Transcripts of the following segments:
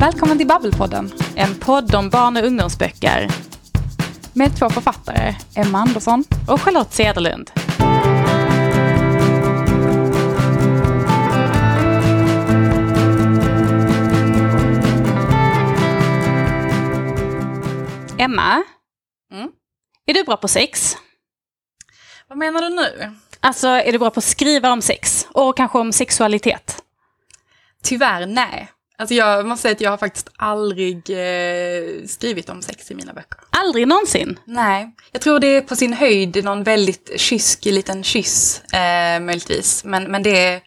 Välkommen till Babbelpodden, en podd om barn och ungdomsböcker. Med två författare, Emma Andersson och Charlotte Cederlund. Emma, Mm. är du bra på sex? Vad menar du nu? Alltså, är du bra på att skriva om sex? Och kanske om sexualitet? Tyvärr nej. Alltså jag måste säga att jag har faktiskt aldrig eh, skrivit om sex i mina böcker. Aldrig någonsin? Nej. Jag tror det är på sin höjd någon väldigt kysk liten kyss, eh, möjligtvis. Men, men det är...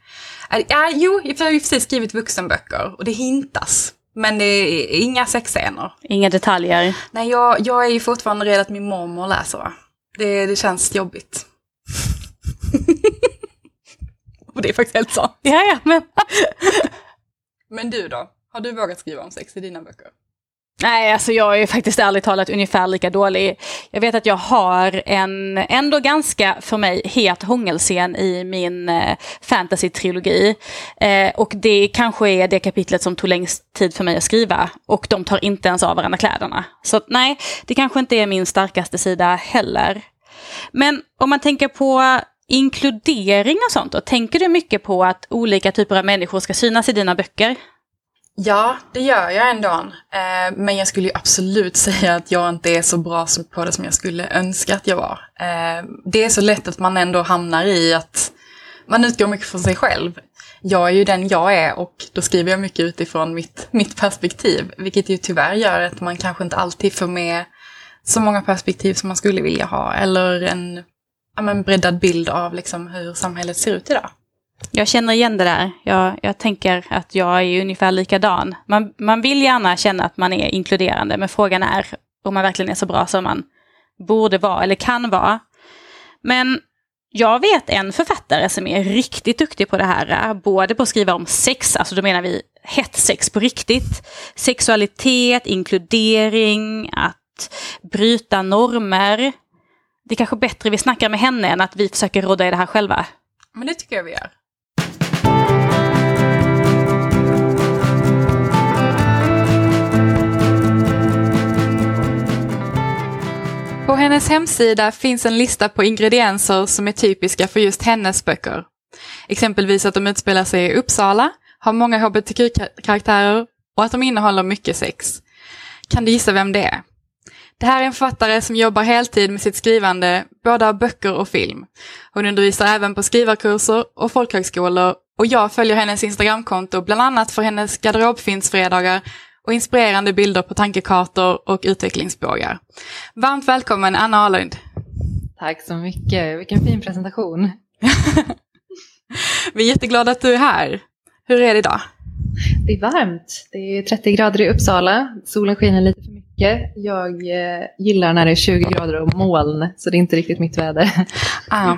är ja, jo, jag har ju precis skrivit vuxenböcker och det hintas. Men det är inga sexscener. Inga detaljer? Nej, jag, jag är ju fortfarande rädd att min mormor läser. va? Det, det känns jobbigt. och det är faktiskt helt sant. Ja, ja, men... Men du då? Har du vågat skriva om sex i dina böcker? Nej, alltså jag är faktiskt ärligt talat ungefär lika dålig. Jag vet att jag har en ändå ganska, för mig, het hångelscen i min eh, fantasy-trilogi. Eh, och det kanske är det kapitlet som tog längst tid för mig att skriva. Och de tar inte ens av varandra kläderna. Så att, nej, det kanske inte är min starkaste sida heller. Men om man tänker på inkludering och sånt då, tänker du mycket på att olika typer av människor ska synas i dina böcker? Ja, det gör jag ändå. Eh, men jag skulle ju absolut säga att jag inte är så bra på det som jag skulle önska att jag var. Eh, det är så lätt att man ändå hamnar i att man utgår mycket från sig själv. Jag är ju den jag är och då skriver jag mycket utifrån mitt, mitt perspektiv. Vilket ju tyvärr gör att man kanske inte alltid får med så många perspektiv som man skulle vilja ha. Eller en men breddad bild av liksom hur samhället ser ut idag. Jag känner igen det där. Jag, jag tänker att jag är ungefär likadan. Man, man vill gärna känna att man är inkluderande, men frågan är om man verkligen är så bra som man borde vara eller kan vara. Men jag vet en författare som är riktigt duktig på det här, både på att skriva om sex, alltså då menar vi hett sex på riktigt, sexualitet, inkludering, att bryta normer. Det är kanske bättre vi snackar med henne än att vi försöker råda i det här själva. Men det tycker jag vi gör. På hennes hemsida finns en lista på ingredienser som är typiska för just hennes böcker. Exempelvis att de utspelar sig i Uppsala, har många hbtq-karaktärer och att de innehåller mycket sex. Kan du gissa vem det är? Det här är en författare som jobbar heltid med sitt skrivande, både av böcker och film. Hon undervisar även på skrivarkurser och folkhögskolor och jag följer hennes Instagramkonto bland annat för hennes garderobfinnsfredagar och inspirerande bilder på tankekartor och utvecklingsbågar. Varmt välkommen Anna Ahlund. Tack så mycket, vilken fin presentation. Vi är jätteglada att du är här. Hur är det idag? Det är varmt, det är 30 grader i Uppsala, solen skiner lite för. Jag eh, gillar när det är 20 grader och moln, så det är inte riktigt mitt väder. Ah.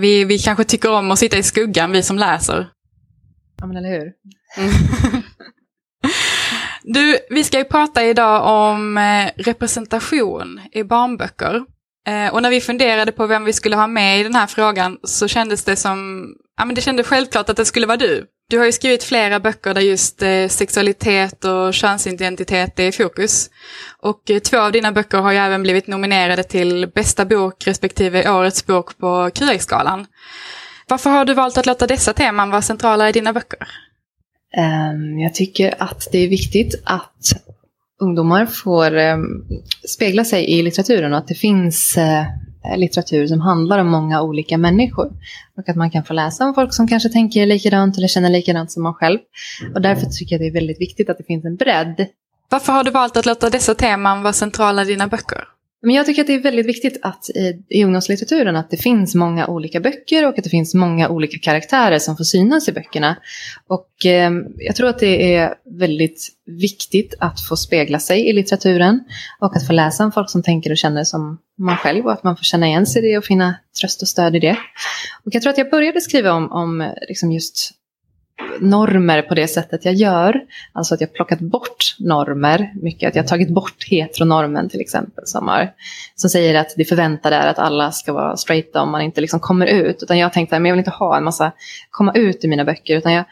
Vi, vi kanske tycker om att sitta i skuggan, vi som läser. Ja men eller hur? Du, vi ska ju prata idag om eh, representation i barnböcker. Och när vi funderade på vem vi skulle ha med i den här frågan så kändes det som, ja men det kändes självklart att det skulle vara du. Du har ju skrivit flera böcker där just eh, sexualitet och könsidentitet är i fokus. Och eh, två av dina böcker har ju även blivit nominerade till bästa bok respektive årets bok på QX-galan. Varför har du valt att låta dessa teman vara centrala i dina böcker? Ehm, jag tycker att det är viktigt att ungdomar får ehm, spegla sig i litteraturen och att det finns eh, Eh, litteratur som handlar om många olika människor. Och att man kan få läsa om folk som kanske tänker likadant eller känner likadant som man själv. Och därför tycker jag det är väldigt viktigt att det finns en bredd Varför har du valt att låta dessa teman vara centrala i dina böcker? Men jag tycker att det är väldigt viktigt att i, i ungdomslitteraturen att det finns många olika böcker och att det finns många olika karaktärer som får synas i böckerna. Och eh, jag tror att det är väldigt viktigt att få spegla sig i litteraturen och att få läsa om folk som tänker och känner som man själv och att man får känna igen sig i det och finna tröst och stöd i det. Och jag tror att jag började skriva om, om liksom just normer på det sättet jag gör. Alltså att jag plockat bort normer mycket. Att jag har tagit bort heteronormen till exempel. Som, har, som säger att det förväntade är att alla ska vara straighta om man inte liksom kommer ut. Utan jag tänkte att jag vill inte ha en massa komma ut i mina böcker. Utan jag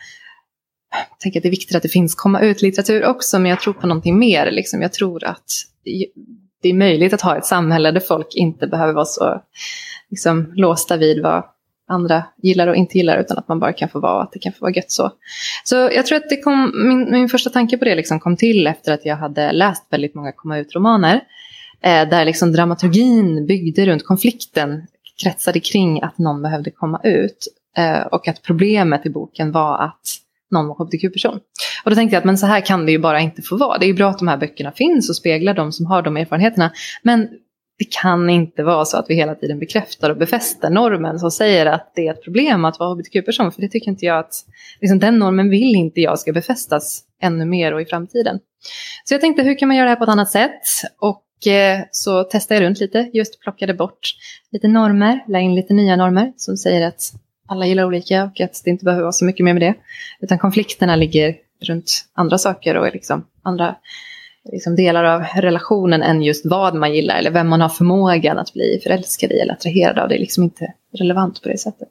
jag tänker att det är viktigt att det finns komma ut-litteratur också, men jag tror på någonting mer. Liksom. Jag tror att det är möjligt att ha ett samhälle där folk inte behöver vara så liksom, låsta vid vad andra gillar och inte gillar, utan att man bara kan få vara, att det kan få vara gött så. Så jag tror att det kom, min, min första tanke på det liksom kom till efter att jag hade läst väldigt många komma ut-romaner, eh, där liksom dramaturgin byggde runt konflikten, kretsade kring att någon behövde komma ut, eh, och att problemet i boken var att någon var hbtq-person. Och då tänkte jag att men så här kan det ju bara inte få vara. Det är ju bra att de här böckerna finns och speglar de som har de erfarenheterna. Men det kan inte vara så att vi hela tiden bekräftar och befäster normen som säger att det är ett problem att vara hbtq-person. För det tycker inte jag att, liksom den normen vill inte jag ska befästas ännu mer och i framtiden. Så jag tänkte hur kan man göra det här på ett annat sätt? Och eh, så testade jag runt lite, just plockade bort lite normer, la in lite nya normer som säger att alla gillar olika och att det inte behöver vara så mycket mer med det. Utan konflikterna ligger runt andra saker och liksom andra liksom delar av relationen än just vad man gillar eller vem man har förmågan att bli förälskad i eller attraherad av. Det är liksom inte relevant på det sättet.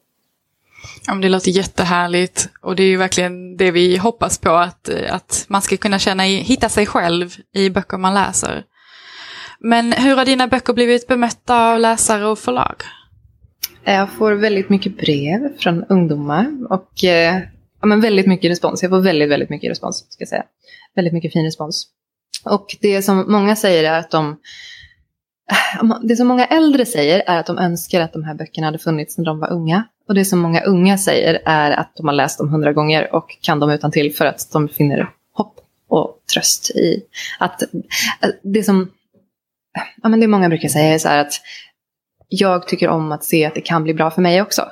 Ja, det låter jättehärligt och det är ju verkligen det vi hoppas på att, att man ska kunna känna, hitta sig själv i böcker man läser. Men hur har dina böcker blivit bemötta av läsare och förlag? Jag får väldigt mycket brev från ungdomar och eh, ja, men väldigt mycket respons. Jag får väldigt, väldigt mycket respons, ska jag säga. Väldigt mycket fin respons. Och det som många säger är att de det som många äldre säger är att de önskar att de här böckerna hade funnits när de var unga. Och det som många unga säger är att de har läst dem hundra gånger och kan dem utan till för att de finner hopp och tröst i att det som ja, men det många brukar säga är så här att jag tycker om att se att det kan bli bra för mig också.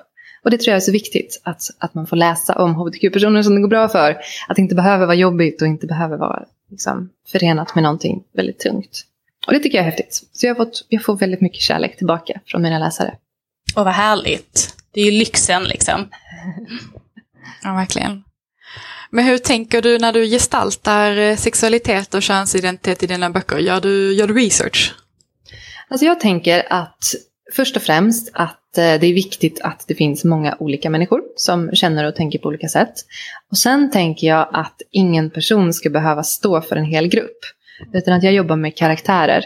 Och det tror jag är så viktigt, att, att man får läsa om hbtq-personer som det går bra för. Att det inte behöver vara jobbigt och inte behöver vara liksom, förenat med någonting väldigt tungt. Och det tycker jag är häftigt. Så jag, fått, jag får väldigt mycket kärlek tillbaka från mina läsare. Och vad härligt. Det är ju lyxen liksom. ja, verkligen. Men hur tänker du när du gestaltar eh, sexualitet och könsidentitet i dina böcker? Gör du, gör du research? Alltså jag tänker att först och främst att eh, det är viktigt att det finns många olika människor som känner och tänker på olika sätt. Och sen tänker jag att ingen person ska behöva stå för en hel grupp. Utan att jag jobbar med karaktärer.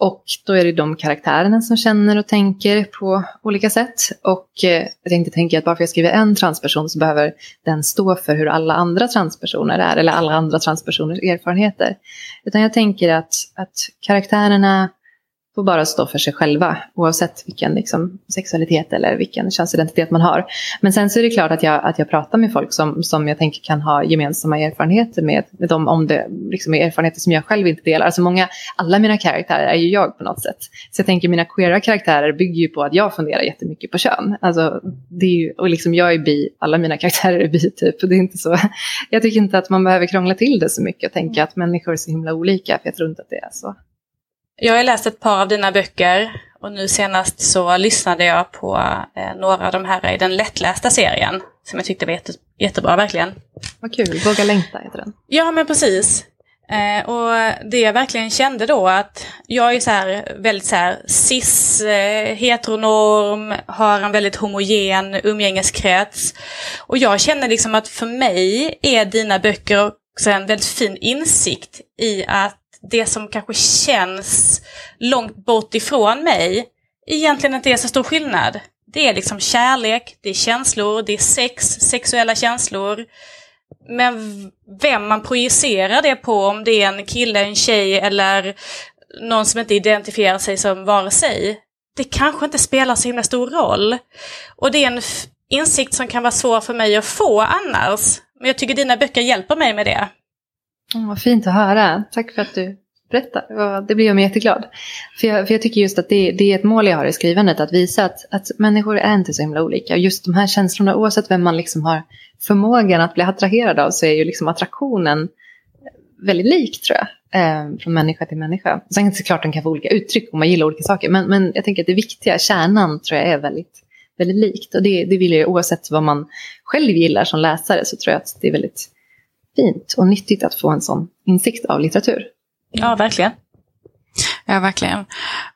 Och då är det de karaktärerna som känner och tänker på olika sätt. Och eh, jag tänkte tänka att bara för att jag skriver en transperson så behöver den stå för hur alla andra transpersoner är. Eller alla andra transpersoners erfarenheter. Utan jag tänker att, att karaktärerna får bara stå för sig själva oavsett vilken liksom, sexualitet eller vilken könsidentitet man har. Men sen så är det klart att jag, att jag pratar med folk som, som jag tänker kan ha gemensamma erfarenheter med, med dem om det liksom är erfarenheter som jag själv inte delar. Alltså många, alla mina karaktärer är ju jag på något sätt. Så jag tänker mina queera karaktärer bygger ju på att jag funderar jättemycket på kön. Alltså, det är ju, och liksom jag är bi, alla mina karaktärer är bi typ. Det är inte så, jag tycker inte att man behöver krångla till det så mycket och tänka att människor är så himla olika, för jag tror inte att det är så. Jag har läst ett par av dina böcker och nu senast så lyssnade jag på eh, några av de här i den lättlästa serien som jag tyckte var jätte, jättebra verkligen. Vad kul, Våga längta heter den. Ja men precis. Eh, och det jag verkligen kände då att jag är så här väldigt så här cis, eh, heteronorm, har en väldigt homogen umgängeskrets. Och jag känner liksom att för mig är dina böcker också en väldigt fin insikt i att det som kanske känns långt bort ifrån mig egentligen inte är så stor skillnad. Det är liksom kärlek, det är känslor, det är sex, sexuella känslor. Men vem man projicerar det på, om det är en kille, en tjej eller någon som inte identifierar sig som vare sig, det kanske inte spelar så himla stor roll. Och det är en insikt som kan vara svår för mig att få annars. Men jag tycker dina böcker hjälper mig med det. Mm, vad fint att höra. Tack för att du berättar. Det blir jag mig jätteglad. För jag, för jag tycker just att det, det, är ett mål jag har i skrivandet. Att visa att, att människor är inte så himla olika. Och just de här känslorna, oavsett vem man liksom har förmågan att bli attraherad av, så är ju liksom attraktionen väldigt lik tror jag. Eh, från människa till människa. Sen är det klart den kan få olika uttryck om man gillar olika saker. Men, men jag tänker att det viktiga, kärnan, tror jag är väldigt, väldigt likt. Och det, det vill jag oavsett vad man själv gillar som läsare så tror jag att det är väldigt fint och nyttigt att få en sån insikt av litteratur. Ja, verkligen. Ja, verkligen.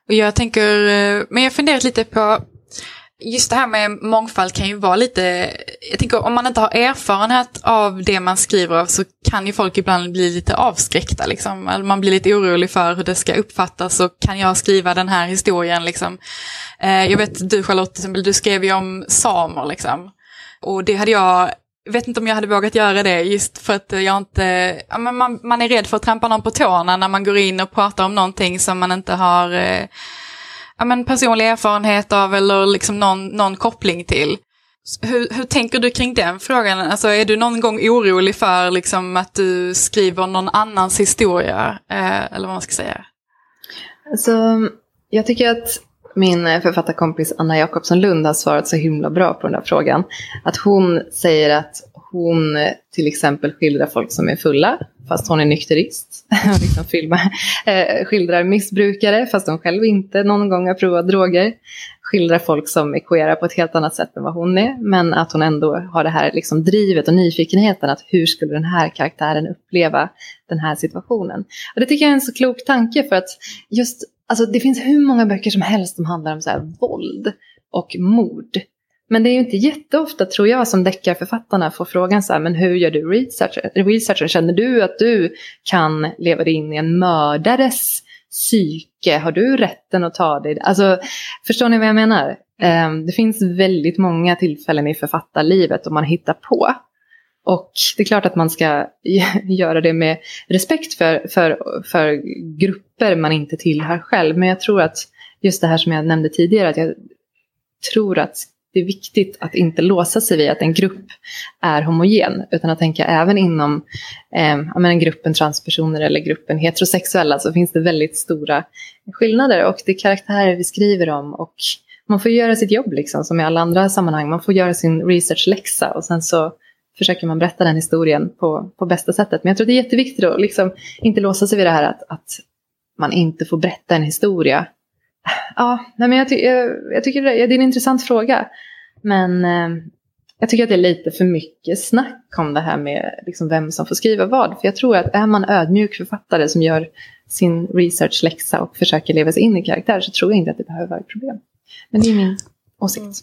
Och jag tänker, eh, men jag funderat lite på just det här med mångfald kan ju vara lite, jag tänker om man inte har erfarenhet av det man skriver av så kan ju folk ibland bli lite avskräckta liksom. Man blir lite orolig för hur det ska uppfattas och kan jag skriva den här historien liksom. Eh, jag vet du Charlotte, du skrev ju om samer liksom. Och det hade jag vet inte om jag hade vågat göra det just för att jag inte, ja, men man, man är rädd för att trampa någon på tårna när man går in och pratar om någonting som man inte har eh, ja, men personlig erfarenhet av eller liksom någon, någon koppling till. Hur, hur tänker du kring den frågan? Alltså, är du någon gång orolig för liksom, att du skriver någon annans historia? Eh, eller vad man ska säga. Alltså, jag tycker att min eh, författarkompis Anna Jakobsson Lund har svarat så himla bra på den här frågan. Att hon säger att hon eh, till exempel skildrar folk som är fulla, fast hon är nykterist. liksom filmar. eh, skildrar missbrukare, fast hon själv inte någon gång har provat droger. Skildrar folk som är queera på ett helt annat sätt än vad hon är, men att hon ändå har det här liksom drivet och nyfikenheten att hur skulle den här karaktären uppleva den här situationen. Och det tycker jag är en så klok tanke för att just, alltså det finns hur många böcker som helst som handlar om så här våld och mord. Men det är ju inte jätteofta, tror jag, som deckarförfattarna får frågan så här, men hur gör du researchen? researchen? Känner du att du kan leva dig in i en mördares psyke? Har du rätten att ta dig? Alltså, förstår ni vad jag menar? Um, det finns väldigt många tillfällen i författarlivet om man hittar på. Och det är klart att man ska göra det med respekt för, för, för grupper man inte tillhör själv. Men jag tror att just det här som jag nämnde tidigare, att jag tror att det är viktigt att inte låsa sig vid att en grupp är homogen, utan att tänka även inom eh, menar, gruppen transpersoner eller gruppen heterosexuella så finns det väldigt stora skillnader och det är karaktärer vi skriver om och man får göra sitt jobb liksom som i alla andra sammanhang. Man får göra sin researchläxa och sen så försöker man berätta den historien på, på bästa sättet. Men jag tror det är jätteviktigt att liksom inte låsa sig vid det här att, att man inte får berätta en historia Ja, nej men jag, ty jag, jag tycker det, det, är en intressant fråga. Men eh, jag tycker att det är lite för mycket snack om det här med liksom vem som får skriva vad. För jag tror att är man ödmjuk författare som gör sin researchläxa och försöker leva sig in i karaktär så tror jag inte att det behöver vara ett problem. Men det är min åsikt. Mm.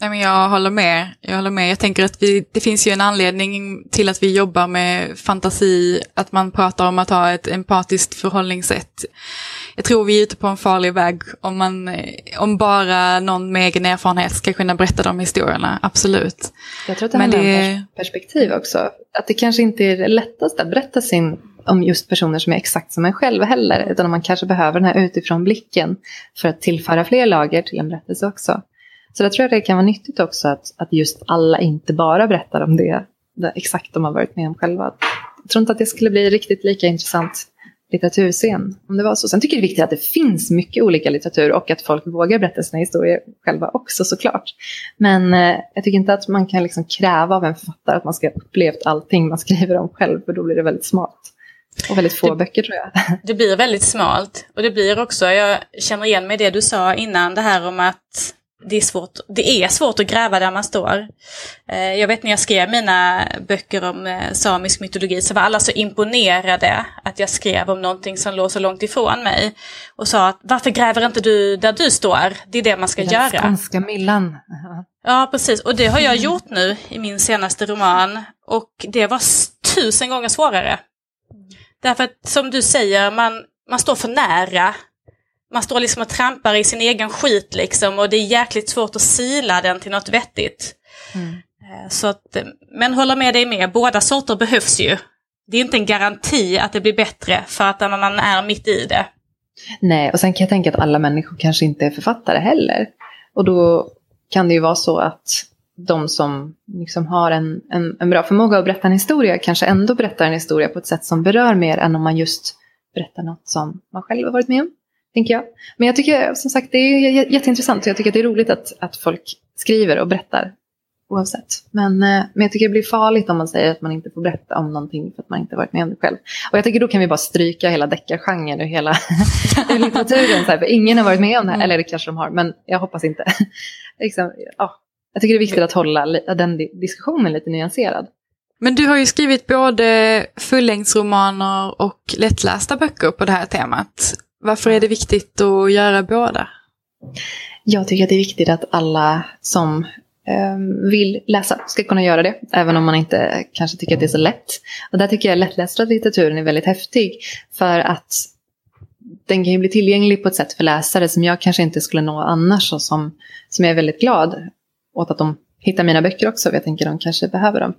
Nej, men jag håller med. Jag håller med. Jag tänker att vi, det finns ju en anledning till att vi jobbar med fantasi, att man pratar om att ha ett empatiskt förhållningssätt. Jag tror vi är ute på en farlig väg om, man, om bara någon med egen erfarenhet ska kunna berätta de historierna, absolut. Jag tror att det handlar det... om perspektiv också. Att det kanske inte är det lättaste att berätta sin om just personer som är exakt som en själv heller, utan man kanske behöver den här utifrån blicken för att tillföra fler lager till en berättelse också. Så där tror jag det kan vara nyttigt också att, att just alla inte bara berättar om det, det exakt de har varit med om själva. Jag tror inte att det skulle bli riktigt lika intressant litteraturscen om det var så. Sen tycker jag det är viktigt att det finns mycket olika litteratur och att folk vågar berätta sina historier själva också såklart. Men eh, jag tycker inte att man kan liksom kräva av en författare att man ska ha upplevt allting man skriver om själv för då blir det väldigt smalt. Och väldigt få det, böcker tror jag. Det blir väldigt smalt. Och det blir också, jag känner igen mig i det du sa innan, det här om att det är, svårt, det är svårt att gräva där man står. Eh, jag vet när jag skrev mina böcker om eh, samisk mytologi så var alla så imponerade att jag skrev om någonting som låg så långt ifrån mig. Och sa att varför gräver inte du där du står? Det är det man ska Den göra. Den skånska millan. Ja, precis. Och det har jag gjort nu i min senaste roman. Och det var tusen gånger svårare. Därför att som du säger, man, man står för nära man står liksom och trampar i sin egen skit liksom och det är jäkligt svårt att sila den till något vettigt. Mm. Eh, så att, men håller med dig med, båda sorter behövs ju. Det är inte en garanti att det blir bättre för att man är mitt i det. Nej, och sen kan jag tänka att alla människor kanske inte är författare heller. Och då kan det ju vara så att de som liksom har en, en, en bra förmåga att berätta en historia kanske ändå berättar en historia på ett sätt som berör mer än om man just berättar något som man själv har varit med om tänker jag. Men jag tycker som sagt det är jätteintressant och jag tycker att det är roligt att, att folk skriver och berättar oavsett. Men, eh, men jag tycker det blir farligt om man säger att man inte får berätta om någonting för att man inte varit med om det själv. Och jag tycker då kan vi bara stryka hela deckargenren och hela litteraturen. Så här, för ingen har varit med om det här, mm. eller det kanske de har, men jag hoppas inte. liksom, ja. Jag tycker det är viktigt att hålla den diskussionen lite nyanserad. Men du har ju skrivit både fullängdsromaner och lättlästa böcker på det här temat. Varför är det viktigt att göra båda? Jag tycker att det är viktigt att alla som um, vill läsa ska kunna göra det, även om man inte kanske tycker att det är så lätt. Och där tycker jag lättlästa litteraturen är väldigt häftig, för att den kan ju bli tillgänglig på ett sätt för läsare som jag kanske inte skulle nå annars och som, som jag är väldigt glad åt att de hittar mina böcker också, för jag tänker att de kanske behöver dem.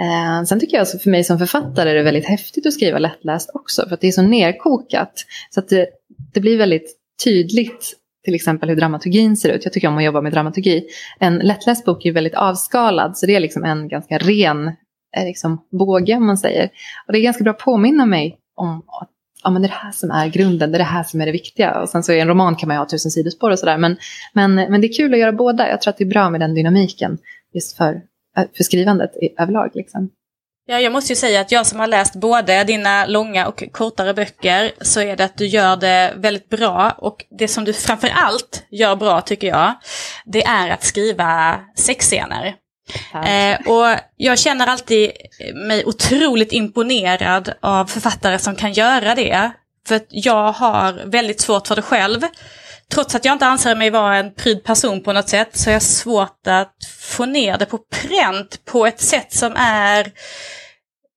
Eh, sen tycker jag alltså för mig som författare är det väldigt häftigt att skriva lättläst också, för att det är så nerkokat. Så att det, det blir väldigt tydligt till exempel hur dramaturgin ser ut. Jag tycker om att jobba med dramaturgi. En lättläst bok är väldigt avskalad, så det är liksom en ganska ren eh, liksom, båge om man säger. Och det är ganska bra att påminna mig om att ja, men det är det här som är grunden, det är det här som är det viktiga. Och sen så i en roman kan man ju ha tusen sidospår och sådär. Men, men, men det är kul att göra båda. Jag tror att det är bra med den dynamiken just för, för skrivandet överlag. Liksom. Ja, jag måste ju säga att jag som har läst både dina långa och kortare böcker så är det att du gör det väldigt bra. Och det som du framför allt gör bra tycker jag, det är att skriva sexscener. Eh, och jag känner alltid mig otroligt imponerad av författare som kan göra det. För jag har väldigt svårt för det själv. Trots att jag inte anser mig vara en pryd person på något sätt så är jag svårt att få ner det på pränt på ett sätt som är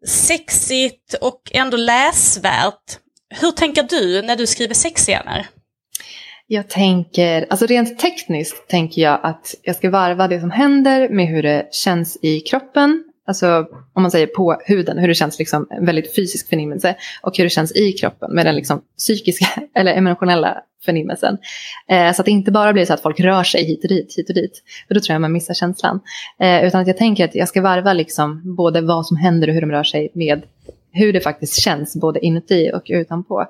sexigt och ändå läsvärt. Hur tänker du när du skriver sexscener? Jag tänker, alltså rent tekniskt tänker jag att jag ska varva det som händer med hur det känns i kroppen. Alltså om man säger på huden, hur det känns liksom en väldigt fysisk förnimmelse. Och hur det känns i kroppen med den liksom psykiska eller emotionella förnimmelsen. Eh, så att det inte bara blir så att folk rör sig hit och dit, hit och dit. För då tror jag man missar känslan. Eh, utan att jag tänker att jag ska varva liksom både vad som händer och hur de rör sig med hur det faktiskt känns både inuti och utanpå.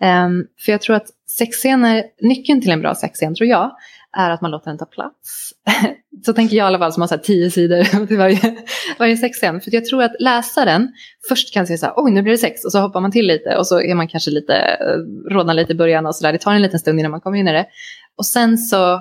Eh, för jag tror att sexscener, nyckeln till en bra sexscen tror jag, är att man låter den ta plats. så tänker jag i alla fall som har så tio sidor till varje, varje sexscen. För jag tror att läsaren först kan säga så här, oj nu blir det sex, och så hoppar man till lite och så är man kanske lite, eh, rodnar lite i början och sådär. Det tar en liten stund innan man kommer in i det. Och sen så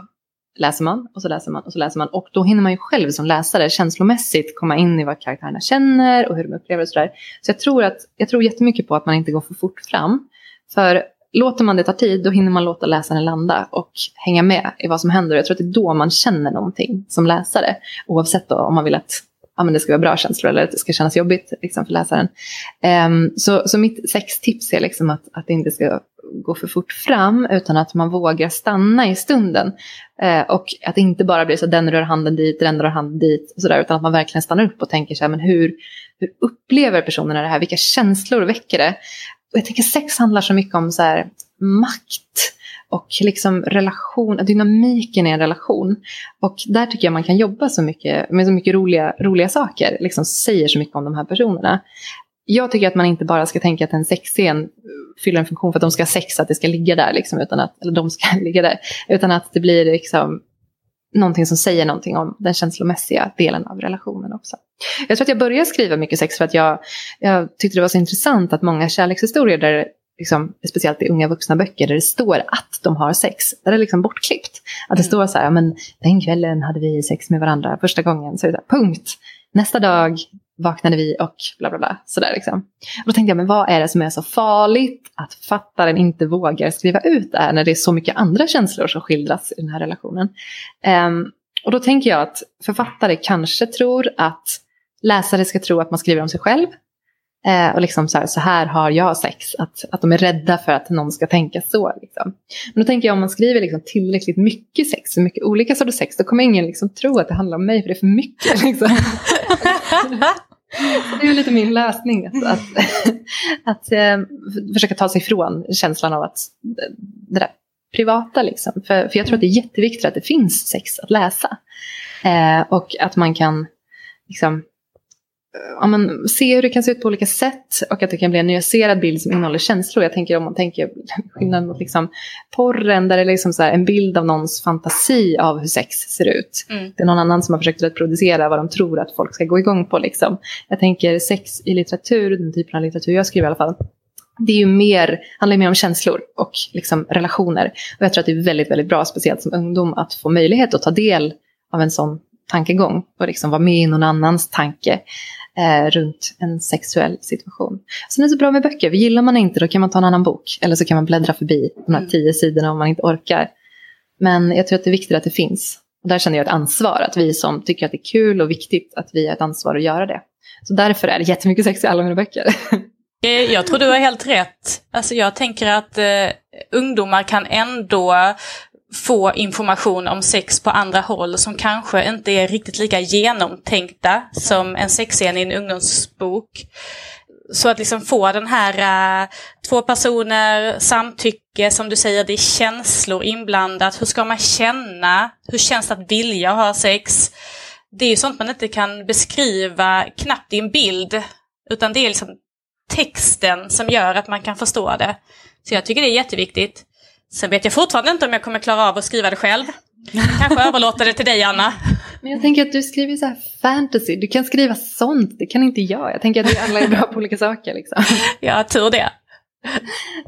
läser man och så läser man och så läser man. Och då hinner man ju själv som läsare känslomässigt komma in i vad karaktärerna känner och hur de upplever det. sådär. Så jag tror, att, jag tror jättemycket på att man inte går för fort fram. För låter man det ta tid då hinner man låta läsaren landa och hänga med i vad som händer. Jag tror att det är då man känner någonting som läsare. Oavsett då om man vill att ja, men det ska vara bra känslor eller att det ska kännas jobbigt liksom, för läsaren. Um, så, så mitt sextips är liksom att, att det inte ska gå för fort fram utan att man vågar stanna i stunden. Uh, och att det inte bara blir så att den rör handen dit, den rör handen dit, och så där, utan att man verkligen stannar upp och tänker så här, men hur, hur upplever personerna det här? Vilka känslor väcker det? Och jag tänker sex handlar så mycket om så här, makt och liksom relation, dynamiken i en relation. Och där tycker jag man kan jobba så mycket med så mycket roliga, roliga saker, liksom säger så mycket om de här personerna. Jag tycker att man inte bara ska tänka att en sexscen fyller en funktion för att de ska ha sex, att det ska ligga där, liksom, utan att, eller de ska ligga där, utan att det blir liksom någonting som säger någonting om den känslomässiga delen av relationen också. Jag tror att jag började skriva mycket sex för att jag, jag tyckte det var så intressant att många kärlekshistorier där liksom, speciellt i unga vuxna böcker där det står att de har sex. Där det är liksom bortklippt. Att det mm. står så här, men den kvällen hade vi sex med varandra första gången. Så är det där, punkt. Nästa dag vaknade vi och bla bla bla. Sådär liksom. Och då tänkte jag, men vad är det som är så farligt att författaren inte vågar skriva ut det här när det är så mycket andra känslor som skildras i den här relationen. Um, och då tänker jag att författare kanske tror att läsare ska tro att man skriver om sig själv. Eh, och liksom så här, så här har jag sex. Att, att de är rädda för att någon ska tänka så. Liksom. Men då tänker jag om man skriver liksom tillräckligt mycket sex, så mycket olika sorters sex, då kommer ingen liksom tro att det handlar om mig för det är för mycket. Liksom. det är lite min lösning. Att, att, att eh, försöka ta sig ifrån känslan av att det där privata liksom. För, för jag tror att det är jätteviktigt att det finns sex att läsa. Eh, och att man kan liksom ja, men, se hur det kan se ut på olika sätt och att det kan bli en nyanserad bild som innehåller känslor. Jag tänker om man tänker skillnaden mot liksom, porren där det är liksom så en bild av någons fantasi av hur sex ser ut. Mm. Det är någon annan som har försökt reproducera vad de tror att folk ska gå igång på. Liksom. Jag tänker sex i litteratur, den typen av litteratur jag skriver i alla fall, det är ju mer, handlar mer om känslor och liksom relationer. Och jag tror att det är väldigt, väldigt bra, speciellt som ungdom, att få möjlighet att ta del av en sån tankegång och liksom vara med i någon annans tanke eh, runt en sexuell situation. Sen är det så bra med böcker, gillar man inte då kan man ta en annan bok eller så kan man bläddra förbi de här mm. tio sidorna om man inte orkar. Men jag tror att det är viktigt att det finns. Och där känner jag ett ansvar, att vi som tycker att det är kul och viktigt, att vi har ett ansvar att göra det. Så därför är det jättemycket sex i alla mina böcker. Eh, jag tror du har helt rätt. Alltså jag tänker att eh, ungdomar kan ändå få information om sex på andra håll som kanske inte är riktigt lika genomtänkta som en sexscen i en ungdomsbok. Så att liksom få den här äh, två personer, samtycke, som du säger, det är känslor inblandat. Hur ska man känna? Hur känns det att vilja ha sex? Det är ju sånt man inte kan beskriva knappt i en bild. Utan det är liksom texten som gör att man kan förstå det. Så jag tycker det är jätteviktigt. Sen vet jag fortfarande inte om jag kommer klara av att skriva det själv. Kanske överlåter det till dig Anna. Men jag tänker att du skriver så här fantasy, du kan skriva sånt, det kan inte jag. Jag tänker att vi alla är bra på olika saker. Liksom. Ja, tur det.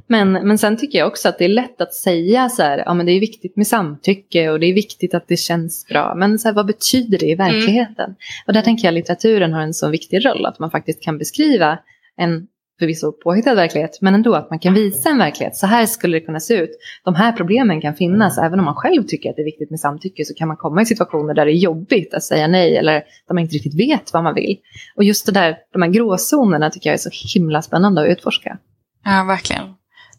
Men, men sen tycker jag också att det är lätt att säga så här, ja men det är viktigt med samtycke och det är viktigt att det känns bra. Men så här, vad betyder det i verkligheten? Mm. Och där tänker jag att litteraturen har en så viktig roll, att man faktiskt kan beskriva en förvisso påhittad verklighet, men ändå att man kan visa en verklighet. Så här skulle det kunna se ut. De här problemen kan finnas, även om man själv tycker att det är viktigt med samtycke så kan man komma i situationer där det är jobbigt att säga nej eller där man inte riktigt vet vad man vill. Och just det där, de här gråzonerna tycker jag är så himla spännande att utforska. Ja, verkligen.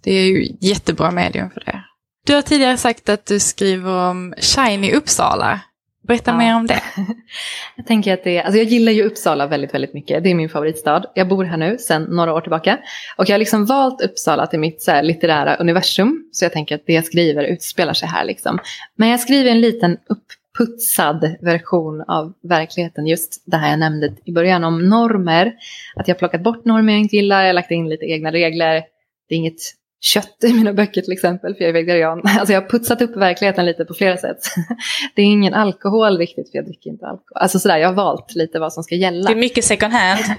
Det är ju jättebra medium för det. Du har tidigare sagt att du skriver om Shiny Uppsala. Berätta ja. mer om det. jag tänker att det alltså jag gillar ju Uppsala väldigt, väldigt mycket. Det är min favoritstad. Jag bor här nu sedan några år tillbaka. Och jag har liksom valt Uppsala till mitt så litterära universum. Så jag tänker att det jag skriver utspelar sig här liksom. Men jag skriver en liten uppputsad version av verkligheten. Just det här jag nämnde i början om normer. Att jag har plockat bort normer jag inte gillar, jag har lagt in lite egna regler. Det är inget kött i mina böcker till exempel, för jag är vegetarian. Alltså jag har putsat upp verkligheten lite på flera sätt. Det är ingen alkohol riktigt, för jag dricker inte alkohol. Alltså sådär, jag har valt lite vad som ska gälla. Det är mycket second hand.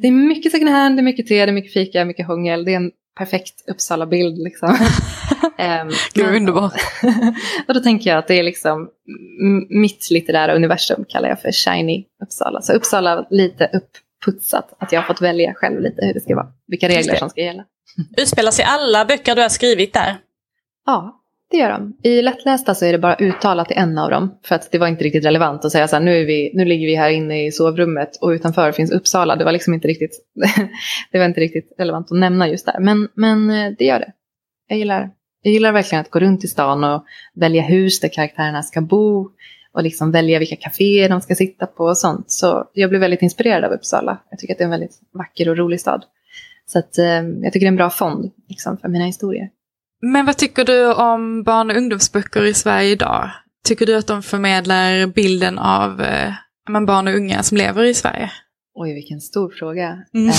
Det är mycket second hand, det är mycket te, det är mycket fika, mycket hångel. Det är en perfekt Uppsala-bild liksom. um, Gud, underbart. och då tänker jag att det är liksom mitt litterära universum kallar jag för Shiny Uppsala. Så Uppsala lite uppputsat, att jag har fått välja själv lite hur det ska vara, vilka regler som ska gälla. Utspelar sig alla böcker du har skrivit där? Ja, det gör de. I lättlästa så är det bara uttalat i en av dem. För att det var inte riktigt relevant att säga så här, nu, är vi, nu ligger vi här inne i sovrummet och utanför finns Uppsala. Det var liksom inte riktigt, det var inte riktigt relevant att nämna just där. Men, men eh, det gör det. Jag gillar, jag gillar verkligen att gå runt i stan och välja hus där karaktärerna ska bo. Och liksom välja vilka kaféer de ska sitta på och sånt. Så jag blev väldigt inspirerad av Uppsala. Jag tycker att det är en väldigt vacker och rolig stad. Så att, eh, jag tycker det är en bra fond liksom, för mina historier. Men vad tycker du om barn och ungdomsböcker i Sverige idag? Tycker du att de förmedlar bilden av eh, barn och unga som lever i Sverige? Oj, vilken stor fråga. Mm. Uh,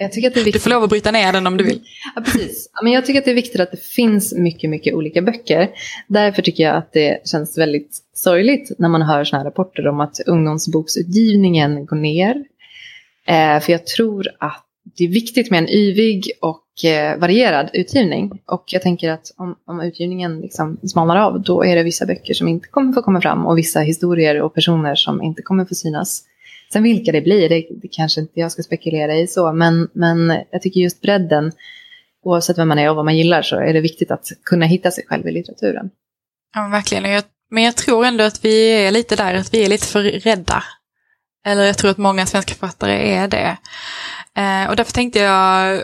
jag tycker att det är viktigt. Du får lov att bryta ner den om du vill. ja, precis. Men jag tycker att det är viktigt att det finns mycket, mycket olika böcker. Därför tycker jag att det känns väldigt sorgligt när man hör sådana här rapporter om att ungdomsboksutgivningen går ner. Uh, för jag tror att det är viktigt med en yvig och eh, varierad utgivning. Och jag tänker att om, om utgivningen liksom smalnar av, då är det vissa böcker som inte kommer få komma fram och vissa historier och personer som inte kommer få synas. Sen vilka det blir, det, det kanske inte jag ska spekulera i så, men, men jag tycker just bredden, oavsett vem man är och vad man gillar, så är det viktigt att kunna hitta sig själv i litteraturen. Ja, verkligen. Jag, men jag tror ändå att vi är lite där, att vi är lite för rädda. Eller jag tror att många svenska författare är det. Eh, och därför tänkte jag,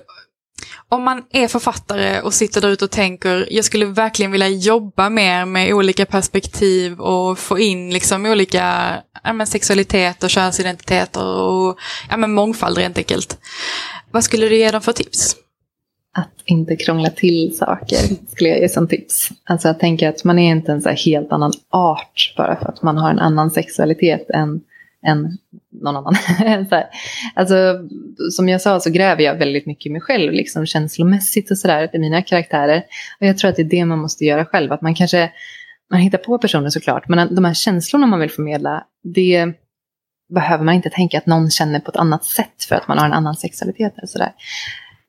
om man är författare och sitter där ute och tänker, jag skulle verkligen vilja jobba mer med olika perspektiv och få in liksom olika ja, men sexualitet och könsidentiteter och ja, men mångfald rent enkelt. Vad skulle du ge dem för tips? Att inte krångla till saker skulle jag ge som tips. Alltså jag tänker att man är inte en så helt annan art bara för att man har en annan sexualitet än än någon annan. så alltså, som jag sa så gräver jag väldigt mycket i mig själv, liksom känslomässigt och sådär, i mina karaktärer. Och jag tror att det är det man måste göra själv, att man kanske, man hittar på personer såklart, men de här känslorna man vill förmedla, det behöver man inte tänka att någon känner på ett annat sätt för att man har en annan sexualitet. Och sådär.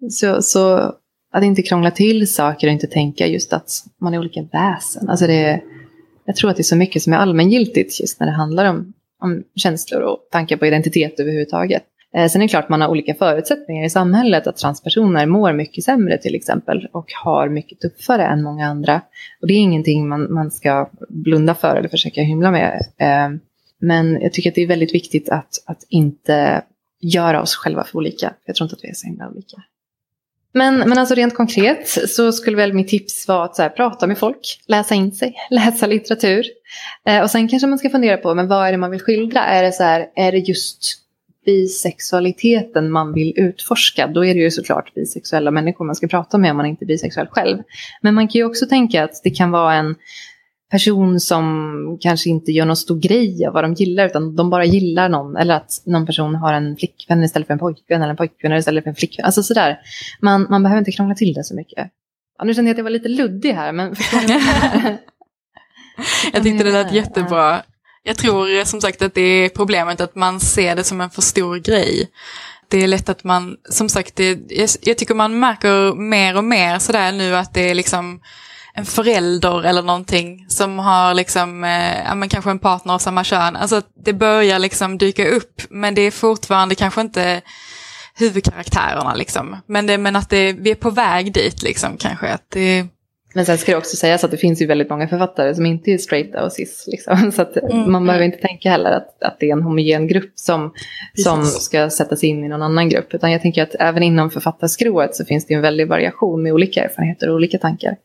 Så, så att inte krångla till saker och inte tänka just att man är olika väsen. Alltså det, jag tror att det är så mycket som är allmängiltigt just när det handlar om om känslor och tankar på identitet överhuvudtaget. Eh, sen är det klart man har olika förutsättningar i samhället, att transpersoner mår mycket sämre till exempel och har mycket tuffare än många andra. Och det är ingenting man, man ska blunda för eller försöka hymla med. Eh, men jag tycker att det är väldigt viktigt att, att inte göra oss själva för olika. Jag tror inte att vi är så himla olika. Men, men alltså rent konkret så skulle väl mitt tips vara att så här, prata med folk, läsa in sig, läsa litteratur. Eh, och sen kanske man ska fundera på, men vad är det man vill skildra? Är det, så här, är det just bisexualiteten man vill utforska? Då är det ju såklart bisexuella människor man ska prata med om man inte är bisexuell själv. Men man kan ju också tänka att det kan vara en person som kanske inte gör någon stor grej av vad de gillar, utan de bara gillar någon. Eller att någon person har en flickvän istället för en pojkvän, eller en pojkvän istället för en flickvän. Alltså sådär. Man, man behöver inte krångla till det så mycket. Ja, nu kände jag att jag var lite luddig här, men Jag tyckte det lät jättebra. Jag tror som sagt att det är problemet att man ser det som en för stor grej. Det är lätt att man, som sagt, det, jag, jag tycker man märker mer och mer sådär nu att det är liksom en förälder eller någonting som har liksom, eh, ja, men kanske en partner av samma kön. Alltså det börjar liksom dyka upp men det är fortfarande kanske inte huvudkaraktärerna liksom. Men, det, men att det, vi är på väg dit liksom kanske. Att det... Men sen ska det också sägas att det finns ju väldigt många författare som inte är straighta och cis. Liksom. Så att mm. man behöver inte tänka heller att, att det är en homogen grupp som, som ska sättas in i någon annan grupp. Utan jag tänker att även inom författarskrået så finns det en väldig variation med olika erfarenheter och olika tankar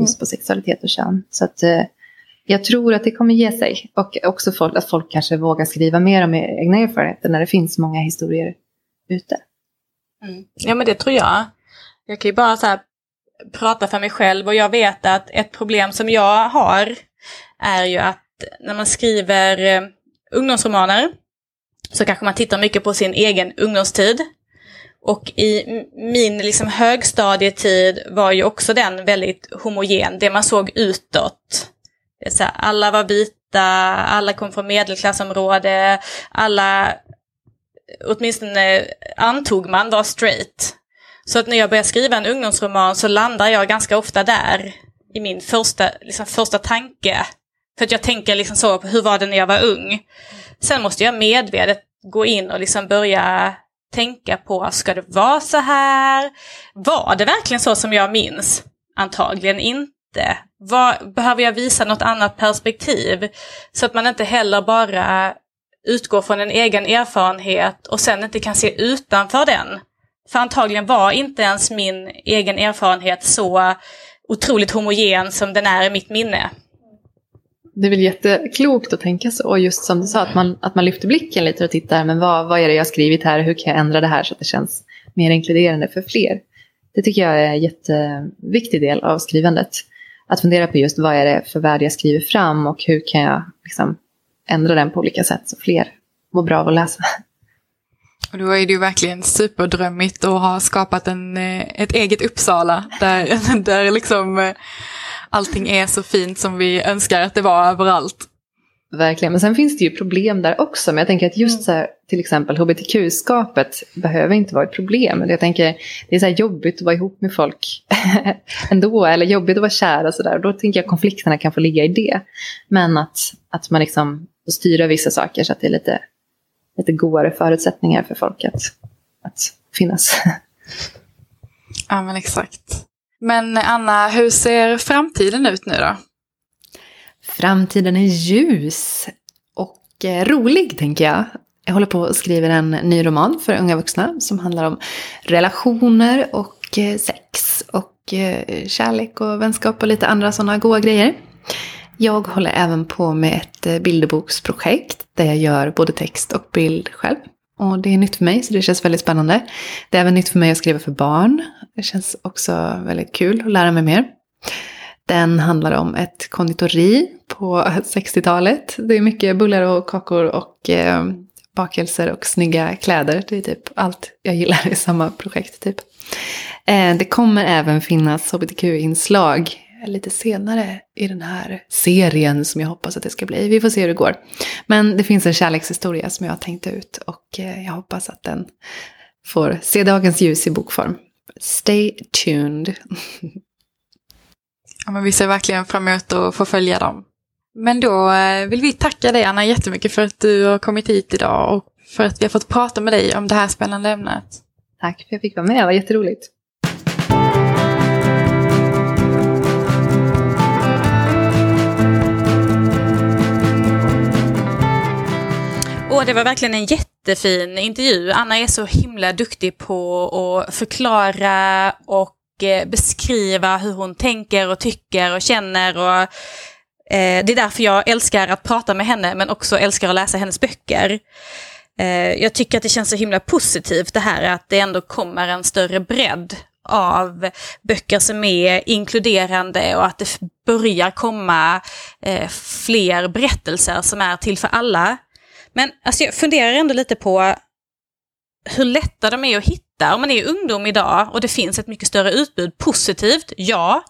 just på sexualitet och kön. Så att, eh, jag tror att det kommer ge sig. Och också folk, att folk kanske vågar skriva mer om egna erfarenheter när det finns många historier ute. Mm. Ja men det tror jag. Jag kan ju bara så här, prata för mig själv och jag vet att ett problem som jag har är ju att när man skriver eh, ungdomsromaner så kanske man tittar mycket på sin egen ungdomstid. Och i min liksom högstadietid var ju också den väldigt homogen, det man såg utåt. Det så här, alla var vita, alla kom från medelklassområde, alla, åtminstone antog man, var straight. Så att när jag börjar skriva en ungdomsroman så landar jag ganska ofta där i min första, liksom första tanke. För att jag tänker liksom så, hur var det när jag var ung? Sen måste jag medvetet gå in och liksom börja tänka på, ska det vara så här? Var det verkligen så som jag minns? Antagligen inte. Var, behöver jag visa något annat perspektiv? Så att man inte heller bara utgår från en egen erfarenhet och sen inte kan se utanför den. För antagligen var inte ens min egen erfarenhet så otroligt homogen som den är i mitt minne det är väl jätteklokt att tänka så. Och just som du sa, att man, att man lyfter blicken lite och tittar, men vad, vad är det jag har skrivit här? Hur kan jag ändra det här så att det känns mer inkluderande för fler? Det tycker jag är en jätteviktig del av skrivandet. Att fundera på just vad är det för värde jag skriver fram och hur kan jag liksom ändra den på olika sätt så fler mår bra av att läsa. Och då är det ju verkligen superdrömmigt att ha skapat en, eh, ett eget Uppsala där, där liksom eh, allting är så fint som vi önskar att det var överallt. Verkligen, men sen finns det ju problem där också. Men jag tänker att just så här, till exempel hbtq-skapet behöver inte vara ett problem. Jag tänker det är så här jobbigt att vara ihop med folk ändå, eller jobbigt att vara kär och sådär. Då tänker jag att konflikterna kan få ligga i det. Men att, att man liksom får styra vissa saker så att det är lite, lite godare förutsättningar för folk att, att finnas. ja men exakt. Men Anna, hur ser framtiden ut nu då? Framtiden är ljus och eh, rolig tänker jag. Jag håller på och skriver en ny roman för unga vuxna som handlar om relationer och eh, sex och eh, kärlek och vänskap och lite andra sådana goa grejer. Jag håller även på med ett bilderboksprojekt där jag gör både text och bild själv. Och det är nytt för mig, så det känns väldigt spännande. Det är även nytt för mig att skriva för barn. Det känns också väldigt kul att lära mig mer. Den handlar om ett konditori på 60-talet. Det är mycket bullar och kakor och eh, bakelser och snygga kläder. Det är typ allt jag gillar i samma projekt typ. Eh, det kommer även finnas hbtq-inslag lite senare i den här serien som jag hoppas att det ska bli. Vi får se hur det går. Men det finns en kärlekshistoria som jag har tänkt ut och eh, jag hoppas att den får se dagens ljus i bokform. Stay tuned. Ja, men vi ser verkligen fram emot att få följa dem. Men då eh, vill vi tacka dig Anna jättemycket för att du har kommit hit idag och för att vi har fått prata med dig om det här spännande ämnet. Tack för att jag fick vara med, det var jätteroligt. Och det var verkligen en jättefin intervju. Anna är så himla duktig på att förklara och eh, beskriva hur hon tänker och tycker och känner. Och, eh, det är därför jag älskar att prata med henne men också älskar att läsa hennes böcker. Eh, jag tycker att det känns så himla positivt det här att det ändå kommer en större bredd av böcker som är inkluderande och att det börjar komma eh, fler berättelser som är till för alla. Men alltså, jag funderar ändå lite på hur lätta de är att hitta. Om man är ungdom idag och det finns ett mycket större utbud, positivt, ja.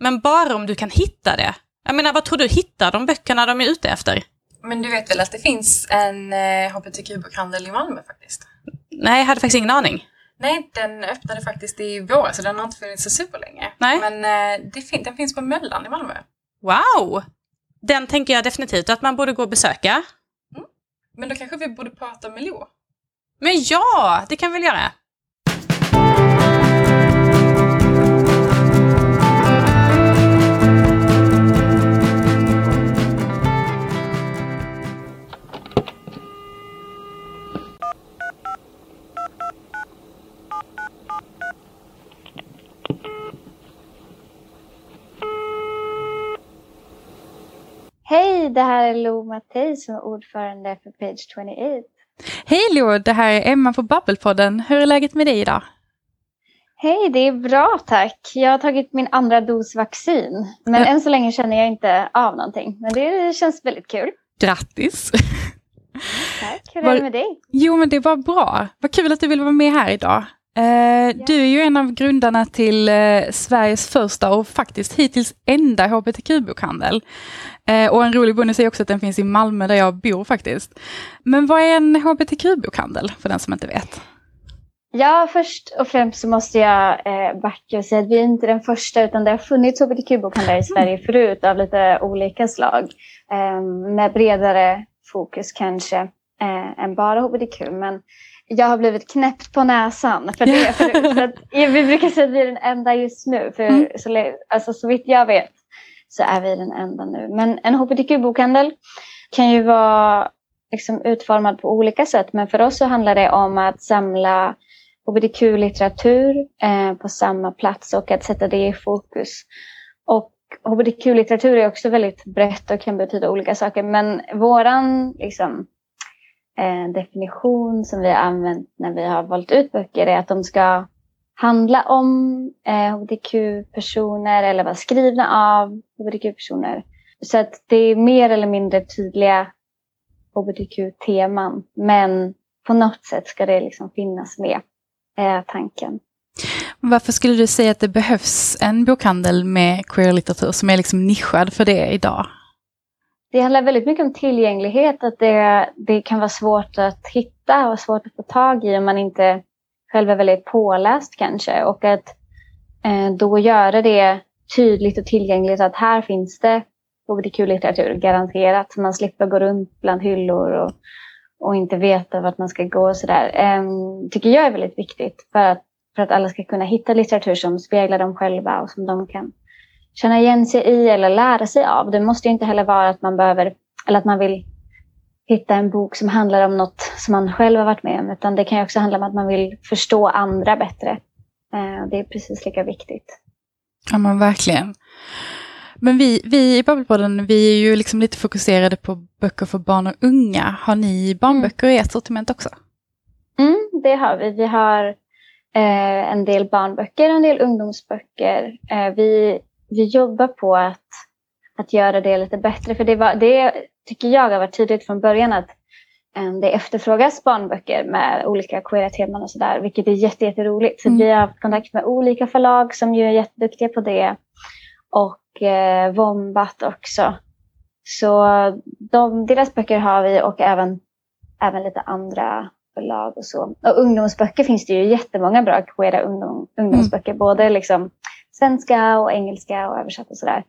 Men bara om du kan hitta det. Jag menar, vad tror du hittar de böckerna de är ute efter? Men du vet väl att det finns en eh, hbtq-bokhandel i Malmö faktiskt? Nej, jag hade faktiskt ingen aning. Nej, den öppnade faktiskt i våras så den har inte funnits så superlänge. Nej. Men eh, det fin den finns på Möllan i Malmö. Wow! Den tänker jag definitivt att man borde gå och besöka. Men då kanske vi borde prata med Lo? Men ja, det kan vi väl göra. Mattei som är ordförande för Page 28. Hej Lo, det här är Emma på Babbelpodden. Hur är läget med dig idag? Hej, det är bra tack. Jag har tagit min andra dos vaccin. Men Ja. än så länge känner jag inte av någonting. Men det känns väldigt kul. Grattis! Tack. Hur är det med dig? Jo, men det var bra. Vad kul att du ville vara med här idag. Eh, Du är ju en av grundarna till eh, Sveriges första och faktiskt hittills enda hbtq-bokhandel. Eh, och en rolig bonus är också att den finns i Malmö där jag bor faktiskt. Men vad är en hbtq-bokhandel för den som inte vet? Ja, först och främst så måste jag eh, backa och säga att vi är inte den första utan det har funnits hbtq-bokhandlare i Sverige förut av lite olika slag. Eh, med bredare fokus kanske eh, än bara hbtq. Men jag har blivit knäppt på näsan. För det, för, för att, vi brukar säga att vi är den enda just nu. För Mm. så, alltså, så vitt jag vet så är vi den enda nu. Men en hbtq-bokhandel kan ju vara liksom, utformad på olika sätt. Men för oss så handlar det om att samla hbtq-litteratur eh, på samma plats och att sätta det i fokus. Och hbtq-litteratur är också väldigt brett och kan betyda olika saker. Men våran liksom, eh, definition som vi har använt när vi har valt ut böcker är att de ska handla om eh, hbtq-personer eller vara skrivna av hbtq-personer. Så att det är mer eller mindre tydliga hbtq-teman. Men på något sätt ska det liksom finnas med, eh, tanken. Varför skulle du säga att det behövs en bokhandel med queer-litteratur som är liksom nischad för det idag? Det handlar väldigt mycket om tillgänglighet, att det, det kan vara svårt att hitta och svårt att få tag i om man inte själv är väldigt påläst kanske. Och att eh, då göra det tydligt och tillgängligt att här finns det hbtq-litteratur, garanterat. Så man slipper gå runt bland hyllor och, och inte veta vart man ska gå och sådär. Eh, tycker jag är väldigt viktigt för att, för att alla ska kunna hitta litteratur som speglar dem själva och som de kan känna igen sig i eller lära sig av. Det måste ju inte heller vara att man behöver, eller att man vill hitta en bok som handlar om något som man själv har varit med om, utan det kan ju också handla om att man vill förstå andra bättre. Eh, Det är precis lika viktigt. Ja men verkligen. Men vi, vi i Babbelpodden, vi är ju liksom lite fokuserade på böcker för barn och unga. Har ni barnböcker i ert sortiment också? Mm, det har vi. Vi har eh, en del barnböcker och en del ungdomsböcker. Eh, vi, vi jobbar på att, att göra det lite bättre. För det, var, det tycker jag har varit tydligt från början att eh, det efterfrågas barnböcker med olika queera teman och sådär. Vilket är jätte, jätteroligt. Så Mm. vi har haft kontakt med olika förlag som ju är jätteduktiga på det. Och eh, Wombat också. Så de, deras böcker har vi och även, även lite andra förlag och så. Och ungdomsböcker finns det ju jättemånga bra queera ungdom, ungdomsböcker. Både liksom svenska och engelska och översatt och sådär.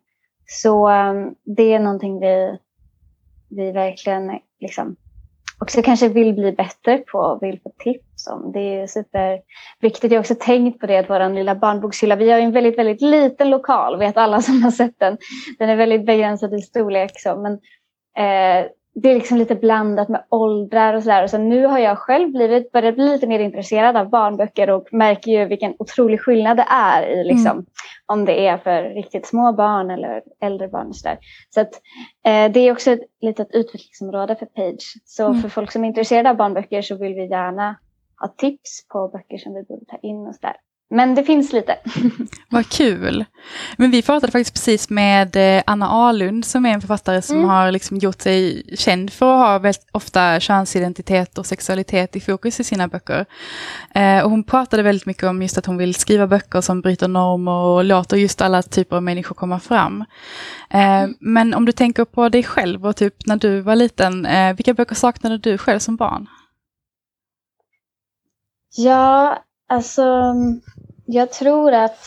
Så um, det är någonting vi, vi verkligen liksom också kanske vill bli bättre på och vill få tips om. Det är superviktigt. Jag har också tänkt på det att vår lilla barnbokshylla, vi har en väldigt, väldigt liten lokal, vet alla som har sett den. Den är väldigt begränsad i storlek. Så, men, eh, det är liksom lite blandat med åldrar och sådär. Så nu har jag själv blivit, börjat bli lite mer intresserad av barnböcker och märker ju vilken otrolig skillnad det är i liksom, mm. om det är för riktigt små barn eller äldre barn. Och så där. så att, eh, det är också ett litet utvecklingsområde för Page. Så mm. för folk som är intresserade av barnböcker så vill vi gärna ha tips på böcker som vi borde ta in och sådär. Men det finns lite. Vad kul. Men vi pratade faktiskt precis med eh, Anna Alund som är en författare som mm. har liksom gjort sig känd för att ha väldigt ofta könsidentitet och sexualitet i fokus i sina böcker. Eh, och hon pratade väldigt mycket om just att hon vill skriva böcker som bryter normer och låter just alla typer av människor komma fram. Eh, mm. Men om du tänker på dig själv och typ när du var liten, eh, vilka böcker saknade du själv som barn? Ja, alltså jag tror att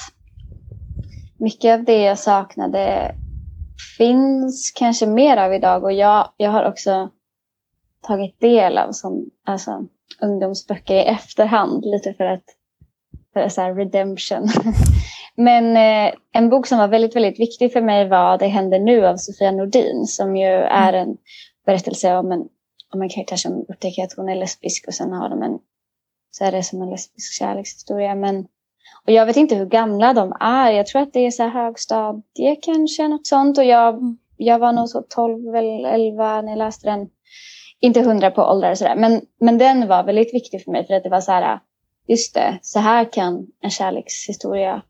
mycket av det jag saknade finns kanske mer av idag och jag, jag har också tagit del av som, alltså, ungdomsböcker i efterhand lite för att för så här redemption. Men eh, en bok som var väldigt, väldigt viktig för mig var Det händer nu av Sofia Nordin som ju är mm. en berättelse om en, om en karaktär som upptäcker att hon är lesbisk och sen har de en, så är det som en lesbisk kärlekshistoria. Men och jag vet inte hur gamla de är. Jag tror att det är så högstadie kanske, något sånt. Och jag, jag var nog så 12 eller 11 när jag läste den. Inte hundra på ålder och sådär. Men, men den var väldigt viktig för mig för att det var så här, just det, så här kan en kärlekshistoria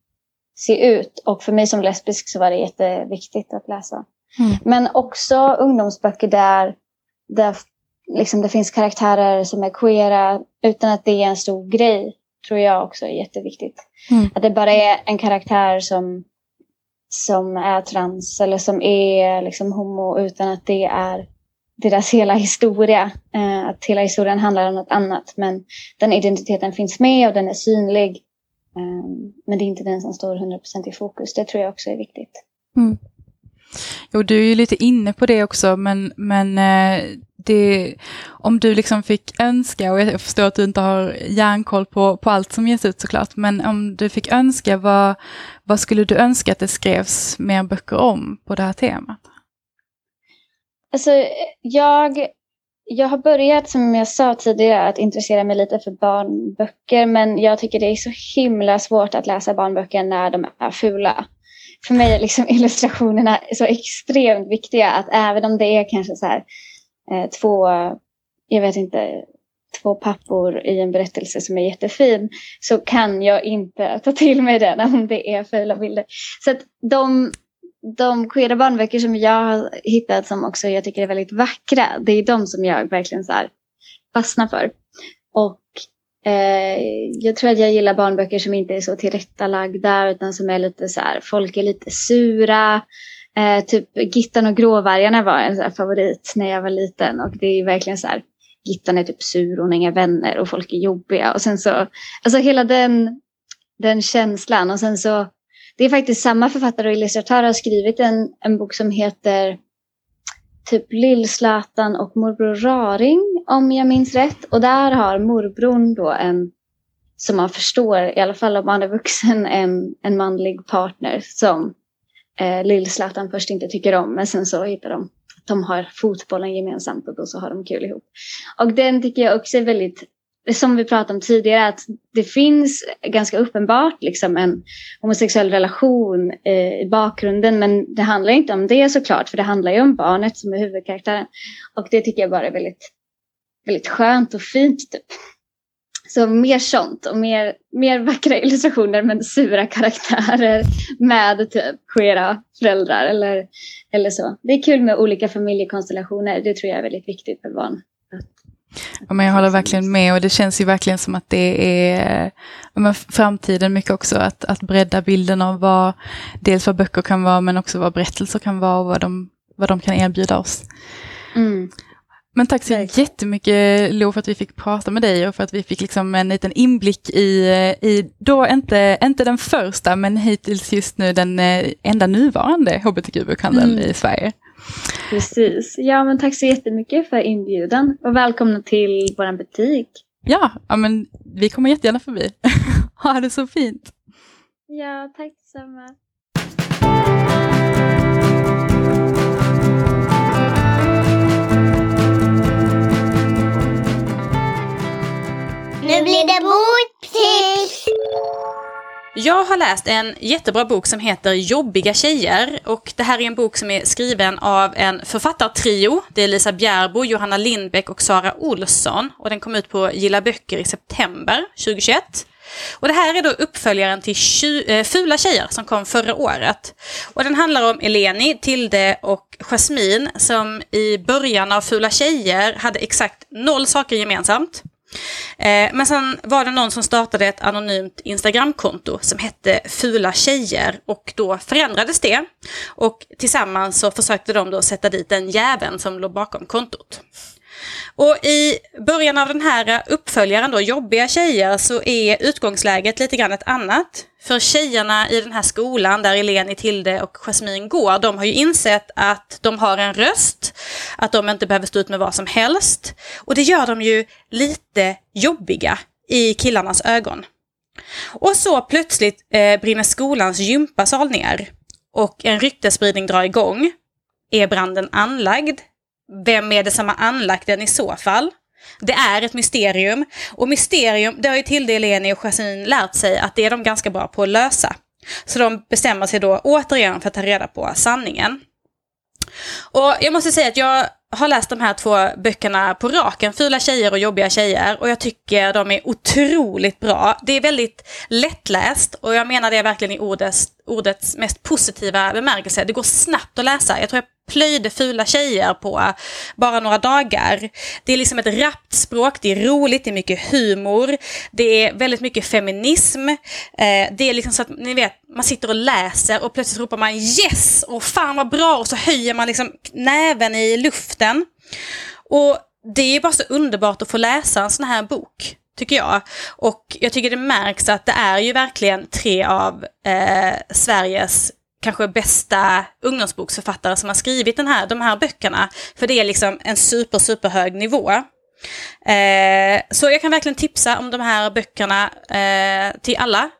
se ut. Och för mig som lesbisk så var det jätteviktigt att läsa. Mm. Men också ungdomsböcker där, där liksom det finns karaktärer som är queera utan att det är en stor grej tror jag också är jätteviktigt. Mm. Att det bara är en karaktär som, som är trans eller som är liksom homo utan att det är deras hela historia. Eh, att hela historien handlar om något annat. Men den identiteten finns med och den är synlig. Eh, men det är inte den som står 100% i fokus. Det tror jag också är viktigt. Mm. Jo, du är ju lite inne på det också, men, men eh, det, om du liksom fick önska, och jag förstår att du inte har järnkoll på, på allt som ges ut såklart, men om du fick önska, vad, vad skulle du önska att det skrevs mer böcker om på det här temat? Alltså, jag, jag har börjat, som jag sa tidigare, att intressera mig lite för barnböcker, men jag tycker det är så himla svårt att läsa barnböcker när de är fula för mig är liksom illustrationerna så extremt viktiga att även om det är kanske så här eh, två, jag vet inte, två pappor i en berättelse som är jättefin så kan jag inte ta till mig den om det är fula bilder. Så att de, de queera barnböcker som jag har hittat som också jag tycker är väldigt vackra, det är de som jag verkligen så här fastnar för. Och Eh, jag tror att jag gillar barnböcker som inte är så tillrättalagda utan som är lite så här, folk är lite sura. Eh, typ Gittan och gråvargarna var en så favorit när jag var liten och det är verkligen så här, Gittan är typ sur, hon har inga vänner och folk är jobbiga och sen så, alltså hela den, den känslan och sen så, det är faktiskt samma författare och illustratör har skrivit en, en bok som heter typ Lill-Zlatan och morbror Raring om jag minns rätt. Och där har morbrorn då en, som man förstår, i alla fall om man är vuxen, en, en manlig partner som eh, Lill-Zlatan först inte tycker om. Men sen så hittar de att de har fotbollen gemensamt och då så har de kul ihop. Och den tycker jag också är väldigt som vi pratade om tidigare, att det finns ganska uppenbart liksom en homosexuell relation eh, i bakgrunden. Men det handlar inte om det såklart, för det handlar ju om barnet som är huvudkaraktären. Och det tycker jag bara är väldigt, väldigt skönt och fint. Typ. Så mer sånt och mer, mer vackra illustrationer men sura karaktärer med typ queera föräldrar eller, eller så. Det är kul med olika familjekonstellationer. Det tror jag är väldigt viktigt för barn. Ja, men jag håller verkligen med och det känns ju verkligen som att det är men, framtiden mycket också. Att, att bredda bilden av vad dels vad böcker kan vara men också vad berättelser kan vara och vad de, vad de kan erbjuda oss. Mm. Men tack så jättemycket Lo för att vi fick prata med dig och för att vi fick liksom en liten inblick i, i då inte, inte den första men hittills just nu den eh, enda nuvarande hbtq-bokhandeln mm. i Sverige. Precis. Ja men tack så jättemycket för inbjudan och välkomna till vår butik. Ja, ja men vi kommer jättegärna förbi. ha det så fint. Ja, tack detsamma. Nu blir det boktips! Jag har läst en jättebra bok som heter Jobbiga tjejer. Och det här är en bok som är skriven av en författartrio. Det är Lisa Bjärbo, Johanna Lindbäck och Sara Olsson. Och den kom ut på Gilla Böcker i september 2021. Och det här är då uppföljaren till eh, Fula tjejer som kom förra året. Och den handlar om Eleni, Tilde och Jasmine som i början av Fula tjejer hade exakt noll saker gemensamt. Eh, men sen var det någon som startade ett anonymt Instagramkonto som hette Fula tjejer och då förändrades det. Och tillsammans så försökte de då sätta dit den jäveln som låg bakom kontot. Och i början av den här uppföljaren då, Jobbiga tjejer, så är utgångsläget lite grann ett annat. För tjejerna i den här skolan där Eleni, Tilde och Jasmin går, de har ju insett att de har en röst, att de inte behöver stå ut med vad som helst. Och det gör de ju lite jobbiga i killarnas ögon. Och så plötsligt eh, brinner skolans gympasal ner och en ryktesspridning drar igång. Är branden anlagd? Vem är det som har anlagt den i så fall? Det är ett mysterium. Och mysterium, det har ju Tilde, Eleni och Jasmin lärt sig att det är de ganska bra på att lösa. Så de bestämmer sig då återigen för att ta reda på sanningen. Och jag måste säga att jag har läst de här två böckerna på raken, Fula tjejer och jobbiga tjejer, och jag tycker de är otroligt bra. Det är väldigt lättläst och jag menar det verkligen i ordets, ordets mest positiva bemärkelse. Det går snabbt att läsa. Jag tror jag plöjde fula tjejer på bara några dagar. Det är liksom ett rappt språk, det är roligt, det är mycket humor, det är väldigt mycket feminism. Eh, det är liksom så att ni vet, man sitter och läser och plötsligt ropar man yes och fan vad bra och så höjer man liksom näven i luften. Och det är bara så underbart att få läsa en sån här bok tycker jag. Och jag tycker det märks att det är ju verkligen tre av eh, Sveriges kanske bästa ungdomsboksförfattare som har skrivit den här, de här böckerna. För det är liksom en super, super hög nivå. Eh, så jag kan verkligen tipsa om de här böckerna eh, till alla.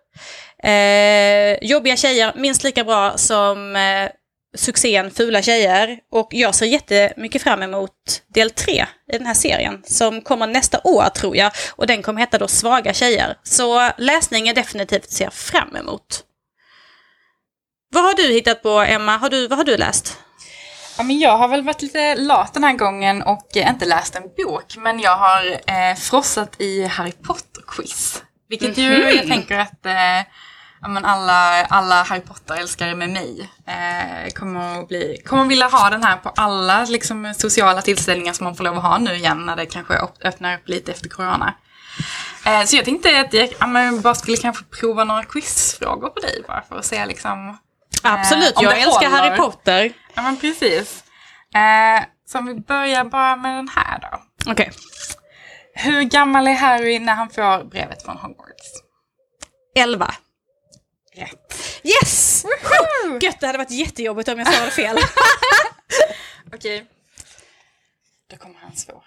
Eh, jobbiga tjejer, minst lika bra som eh, succén Fula tjejer. Och jag ser jättemycket fram emot del tre i den här serien som kommer nästa år tror jag. Och den kommer heta då Svaga tjejer. Så läsning är definitivt ser fram emot. Vad har du hittat på Emma? Har du, vad har du läst? Ja, men jag har väl varit lite lat den här gången och inte läst en bok. Men jag har eh, frossat i Harry Potter-quiz. Vilket mm -hmm. ju mhm. jag tänker att eh, ja, men alla, alla Harry Potter-älskare med mig eh, kommer, att bli, kommer att vilja ha den här på alla liksom, sociala tillställningar som man får lov att ha nu igen när det kanske öppnar upp lite efter corona. Eh, så jag tänkte att jag ja, bara skulle kanske prova några quizfrågor på dig bara för att se liksom Absolut, eh, jag älskar håller. Harry Potter. Ja men precis. Eh, så om vi börjar bara med den här då. Okej. Okay. Hur gammal är Harry när han får brevet från Hogwarts? Elva. Rätt. Yes! Woho! Gött, det hade varit jättejobbigt om jag svarade fel. Okej. Okay. Då kommer han svår.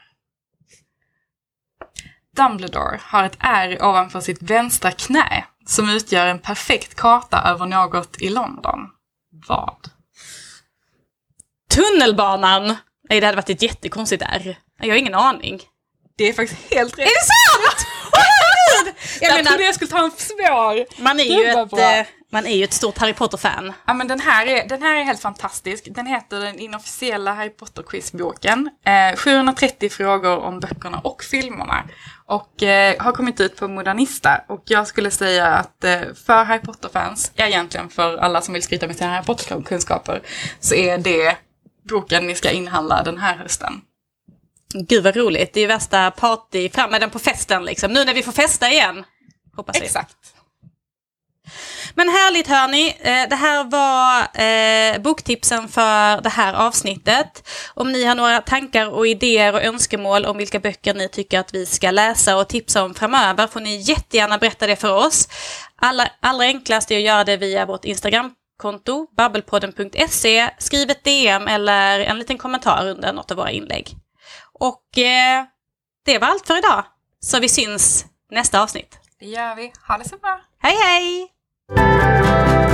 Dumbledore har ett ärr ovanför sitt vänstra knä som utgör en perfekt karta över något i London. Vad? Tunnelbanan! Nej, det hade varit ett jättekonstigt ärr. Jag har ingen aning. Det är faktiskt helt rätt. Är det sant? Jag, trodde jag skulle ta en svår. Man är ju ett, eh, man är ju ett stort Harry Potter-fan. Ja men den här, är, den här är helt fantastisk. Den heter den inofficiella Harry Potter-quizboken. Eh, 730 frågor om böckerna och filmerna. Och eh, har kommit ut på Modernista. Och jag skulle säga att eh, för Harry Potter-fans, egentligen för alla som vill skryta med sina Harry Potter-kunskaper, så är det boken ni ska inhandla den här hösten. Gud vad roligt, det är värsta party, fram med den på festen liksom. Nu när vi får festa igen. Hoppas Exakt. Men härligt hörni, eh, det här var eh, boktipsen för det här avsnittet. Om ni har några tankar och idéer och önskemål om vilka böcker ni tycker att vi ska läsa och tipsa om framöver får ni jättegärna berätta det för oss. Alla, allra enklast är att göra det via vårt Instagramkonto, babbelpodden.se. Skriv ett DM eller en liten kommentar under något av våra inlägg. Och eh, det var allt för idag. Så vi syns nästa avsnitt. Det gör vi. Ha det så bra. Hej hej!